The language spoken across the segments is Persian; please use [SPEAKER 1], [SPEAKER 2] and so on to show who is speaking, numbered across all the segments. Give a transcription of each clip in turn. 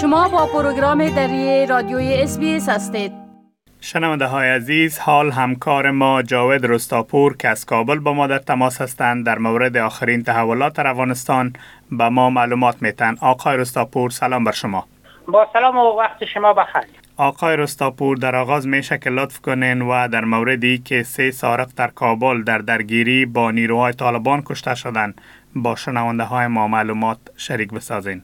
[SPEAKER 1] شما با پروگرام دری رادیوی اس هستید.
[SPEAKER 2] شنونده های عزیز حال همکار ما جاوید رستاپور که از کابل با ما در تماس هستند در مورد آخرین تحولات در افغانستان به ما معلومات میتن آقای رستاپور سلام بر شما.
[SPEAKER 3] با سلام و وقت شما بخیر.
[SPEAKER 2] آقای رستاپور در آغاز میشه که لطف کنین و در موردی که سه سارق در کابل در درگیری با نیروهای طالبان کشته شدن با شنونده های ما معلومات شریک بسازین.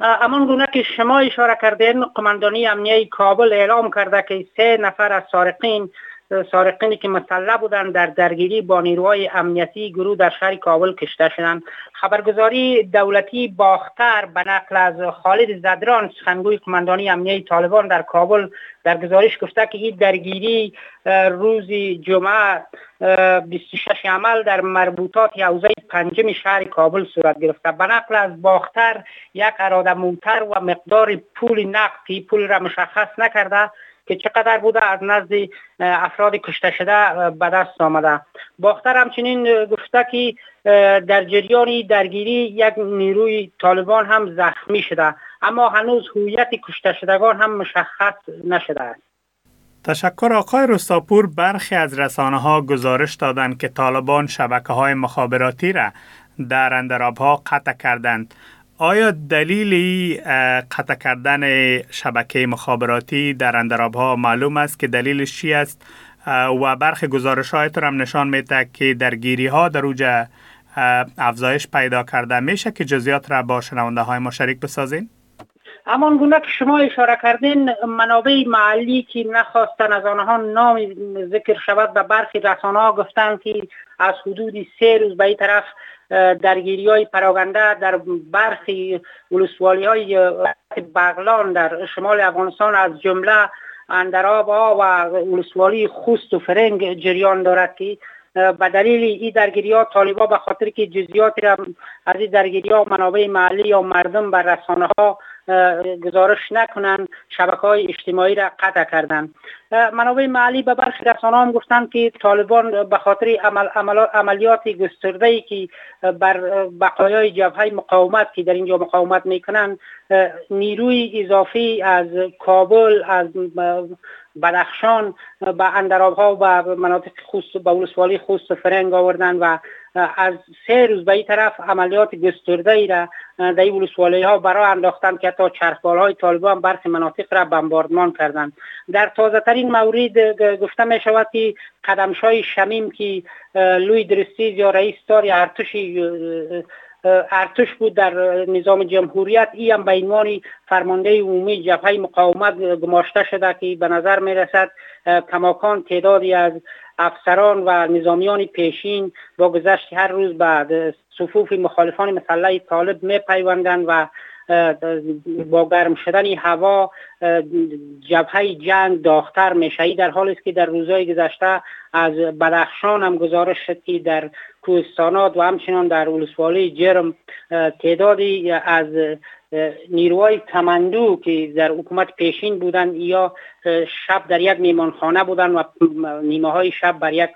[SPEAKER 3] امان گونه که شما اشاره کردین قماندانی امنیه کابل اعلام کرده که سه نفر از سارقین سارقینی که مسلح بودند در درگیری با نیروهای امنیتی گروه در شهر کابل کشته شدند خبرگزاری دولتی باختر به نقل از خالد زدران سخنگوی قماندانی امنیه طالبان در کابل در گزارش گفته که این درگیری روز جمعه 26 عمل در مربوطات حوزه پنجم شهر کابل صورت گرفته. به نقل از باختر یک اراده موتر و مقدار پول نقدی پول را مشخص نکرده. که چقدر بوده از نزد افراد کشته شده به دست آمده. باختر همچنین گفته که در جریان درگیری یک نیروی طالبان هم زخمی شده اما هنوز هویت کشته شدگان هم مشخص نشده است.
[SPEAKER 2] تشکر آقای رستاپور. برخی از رسانه ها گزارش دادند که طالبان شبکه های مخابراتی را در اندراب ها قطع کردند. آیا دلیل قطع کردن شبکه مخابراتی در اندراب ها معلوم است که دلیلش چی است و برخی گزارش های هم نشان میده که درگیری ها در اوج افزایش پیدا کرده میشه که جزیات را با شنونده های ما شریک بسازین؟
[SPEAKER 3] همان گونه که شما اشاره کردین منابع محلی که نخواستن از آنها نام ذکر شود به برخی رسانه ها گفتن که از حدود سه روز به این طرف درگیری های پراگنده در برخی ولسوالی های بغلان در شمال افغانستان از جمله اندراب و ولسوالی خوست و فرنگ جریان دارد که به دلیل این درگیری ها طالبا به خاطر که جزیات از این درگیری ها منابع محلی یا مردم بر رسانه ها گزارش نکنند شبکه های اجتماعی را قطع کردند منابع محلی به برخی رسانه هم گفتند که طالبان به خاطر عمل عملیات گسترده ای که بر بقایای جبهه مقاومت که در اینجا مقاومت می‌کنند نیروی اضافی از کابل از بدخشان به اندراب ها و مناطق خوست به ولسوالی خوست و فرنگ آوردن و از سه روز به این طرف عملیات گسترده ای را در این ولسوالی ها برای انداختن که تا چرخبال های طالبان برخی مناطق را بمباردمان کردند. در تازه ترین مورد گفته می شود که قدمشای شمیم که لوی درستیز یا رئیس دار ارتش ارتش بود در نظام جمهوریت ای هم به عنوان فرمانده عمومی جبهه مقاومت گماشته شده که به نظر می رسد کماکان تعدادی از افسران و نظامیان پیشین با گذشت هر روز بعد صفوف مخالفان مسلح طالب می پیوندند و با گرم شدن هوا جبهه جنگ داختر میشه در حالی است که در روزهای گذشته از بدخشان هم گزارش شد که در کوهستانات و همچنان در ولسوالی جرم تعدادی از نیروهای کمندو که در حکومت پیشین بودند یا شب در یک میمانخانه بودند و نیمه های شب بر یک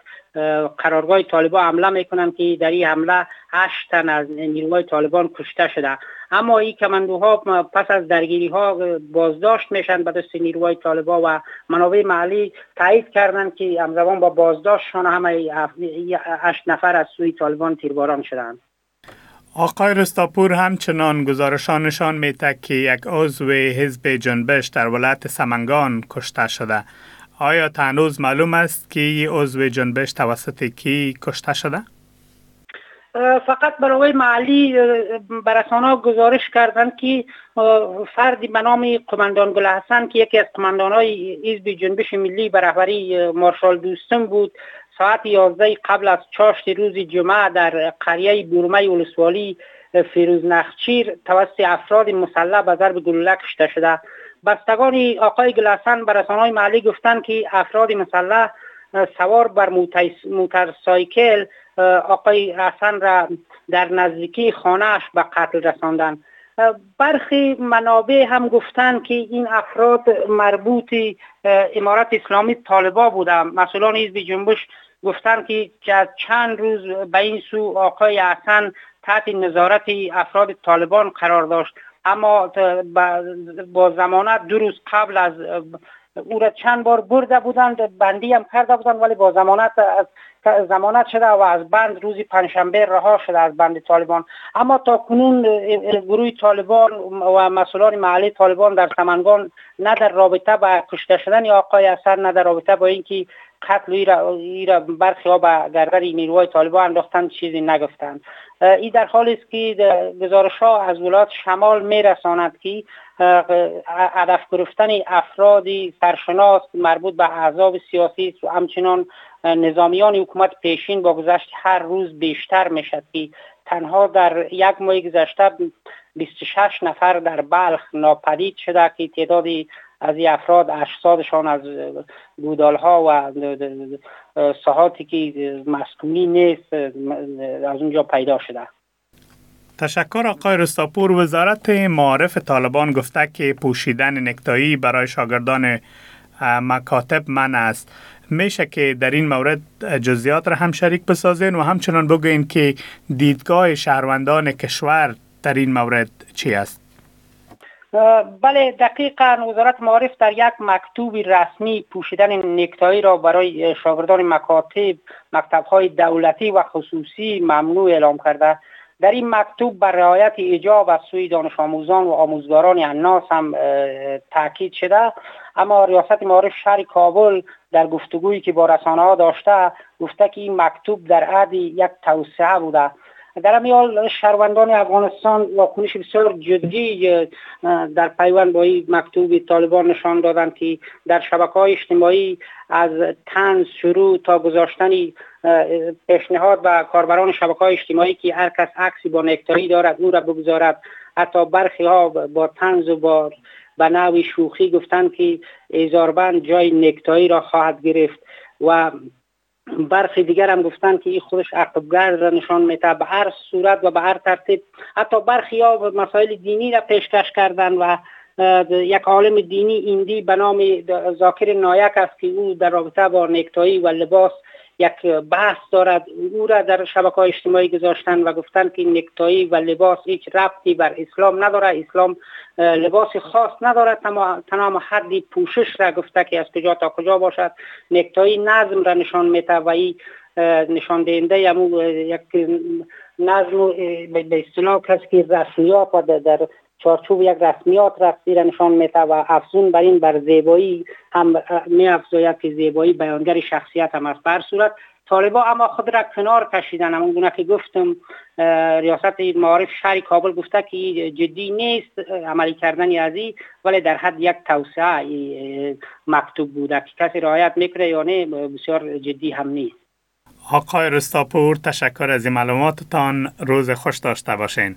[SPEAKER 3] قرارگاه طالبان حمله می‌کنن که در این حمله هشت تن از نیروهای طالبان کشته شده. اما این کمندوها پس از درگیری ها بازداشت میشن به دست نیروهای طالبان و منابع محلی تایید کردند که همزمان با بازداشتشان همه هشت نفر از سوی طالبان تیرباران شدند.
[SPEAKER 2] آقای رستاپور همچنان گزارشان نشان میده که یک عضو حزب جنبش در ولایت سمنگان کشته شده آیا تنوز معلوم است که عضو جنبش توسط کی کشته شده؟
[SPEAKER 3] فقط برای محلی برسانه گزارش کردند که فردی به نام قماندان گل حسن که یکی از قماندان های حزب جنبش ملی به رهبری مارشال دوستم بود ساعت 11 قبل از چاشت روز جمعه در قریه بورمه ولسوالی فیروز نخچیر توسط افراد مسلح به ضرب گلوله کشته شده. بستگان آقای گلسن به های محلی گفتند که افراد مسلح سوار بر موترسایکل آقای حسن را در نزدیکی خانهش به قتل رساندن برخی منابع هم گفتند که این افراد مربوط امارت اسلامی طالبا بودند مسئولان حزب جنبش گفتند که از چند روز به این سو آقای حسن تحت نظارت افراد طالبان قرار داشت. اما با زمانت دو روز قبل از او را چند بار برده بودند بندی هم کرده بودند ولی با زمانت از زمانت شده و از بند روزی پنجشنبه رها شده از بند طالبان. اما تا کنون گروه طالبان و مسئولان محلی طالبان در سمنگان نه در رابطه با کشته شدن آقای اثر نه در رابطه با اینکه قتل ای را, برخی ها به گردر نیروهای طالبان انداختند چیزی نگفتند. این در حالی است که گزارش ها از ولایت شمال می رساند که هدف گرفتن افرادی سرشناس مربوط به احزاب سیاسی و همچنان نظامیان حکومت پیشین با گذشت هر روز بیشتر می‌شد که تنها در یک ماه گذشته 26 نفر در بلخ ناپدید شده که تعدادی از این افراد اجسادشان از بودال ها و ساحاتی که مسکونی نیست از اونجا پیدا شده.
[SPEAKER 2] تشکر آقای رستاپور. وزارت معارف طالبان گفته که پوشیدن نکتایی برای شاگردان مکاتب من است. میشه که در این مورد جزیات را هم شریک بسازین و همچنان بگوین که دیدگاه شهروندان کشور در این مورد چی است؟
[SPEAKER 3] بله دقیقا وزارت معارف در یک مکتوب رسمی پوشیدن نکتایی را برای شاگردان مکاتب مکتبهای دولتی و خصوصی ممنوع اعلام کرده. در این مکتوب بر رعایت ایجاب از سوی دانش آموزان و آموزگاران الناس هم تاکید شده. اما ریاست معارف شهر کابل در گفتگویی که با رسانه ها داشته گفته که این مکتوب در عهد یک توسعه بوده. در همین حال شهروندان افغانستان واکنش بسیار جدی در پیوند با این مکتوب طالبان نشان دادند که در شبکه های اجتماعی از تنز شروع تا گذاشتن پیشنهاد و کاربران شبکه های اجتماعی که هر کس عکسی با نکتایی دارد او را بگذارد. حتی برخی ها با تنز و با به نوی شوخی گفتند که ایزاربند جای نکتایی را خواهد گرفت و برخی دیگر هم گفتن که این خودش عقبگرد را نشان میده. به هر صورت و به هر ترتیب. حتی برخی ها مسائل دینی را پیشکش کردن و یک عالم دینی ایندی به نام زاکر نایک است که او در رابطه با نکتایی و لباس یک بحث دارد. او را در شبکه های اجتماعی گذاشتن و گفتن که نکتایی و لباس هیچ ربطی بر اسلام نداره. اسلام لباس خاص ندارد تمام حدی پوشش را گفته که از کجا تا کجا باشد. نکتایی نظم را نشان میده و این نشان دهنده یک نظم به اصطلاح کسی که رسمیات و در چارچوب یک رسمیات رفتی را نشان میده و افزون بر این بر زیبایی هم می افزاید که زیبایی بیانگر شخصیت هم است. بر صورت طالبا اما خود را کنار کشیدن همون گونه که گفتم ریاست معارف شهر کابل گفته که جدی نیست عملی کردن ازی ولی در حد یک توسعه مکتوب بوده که کسی رعایت می‌کنه یا نه بسیار جدی هم نیست.
[SPEAKER 2] آقای رستاپور تشکر از این معلوماتتان. روز خوش داشته باشین.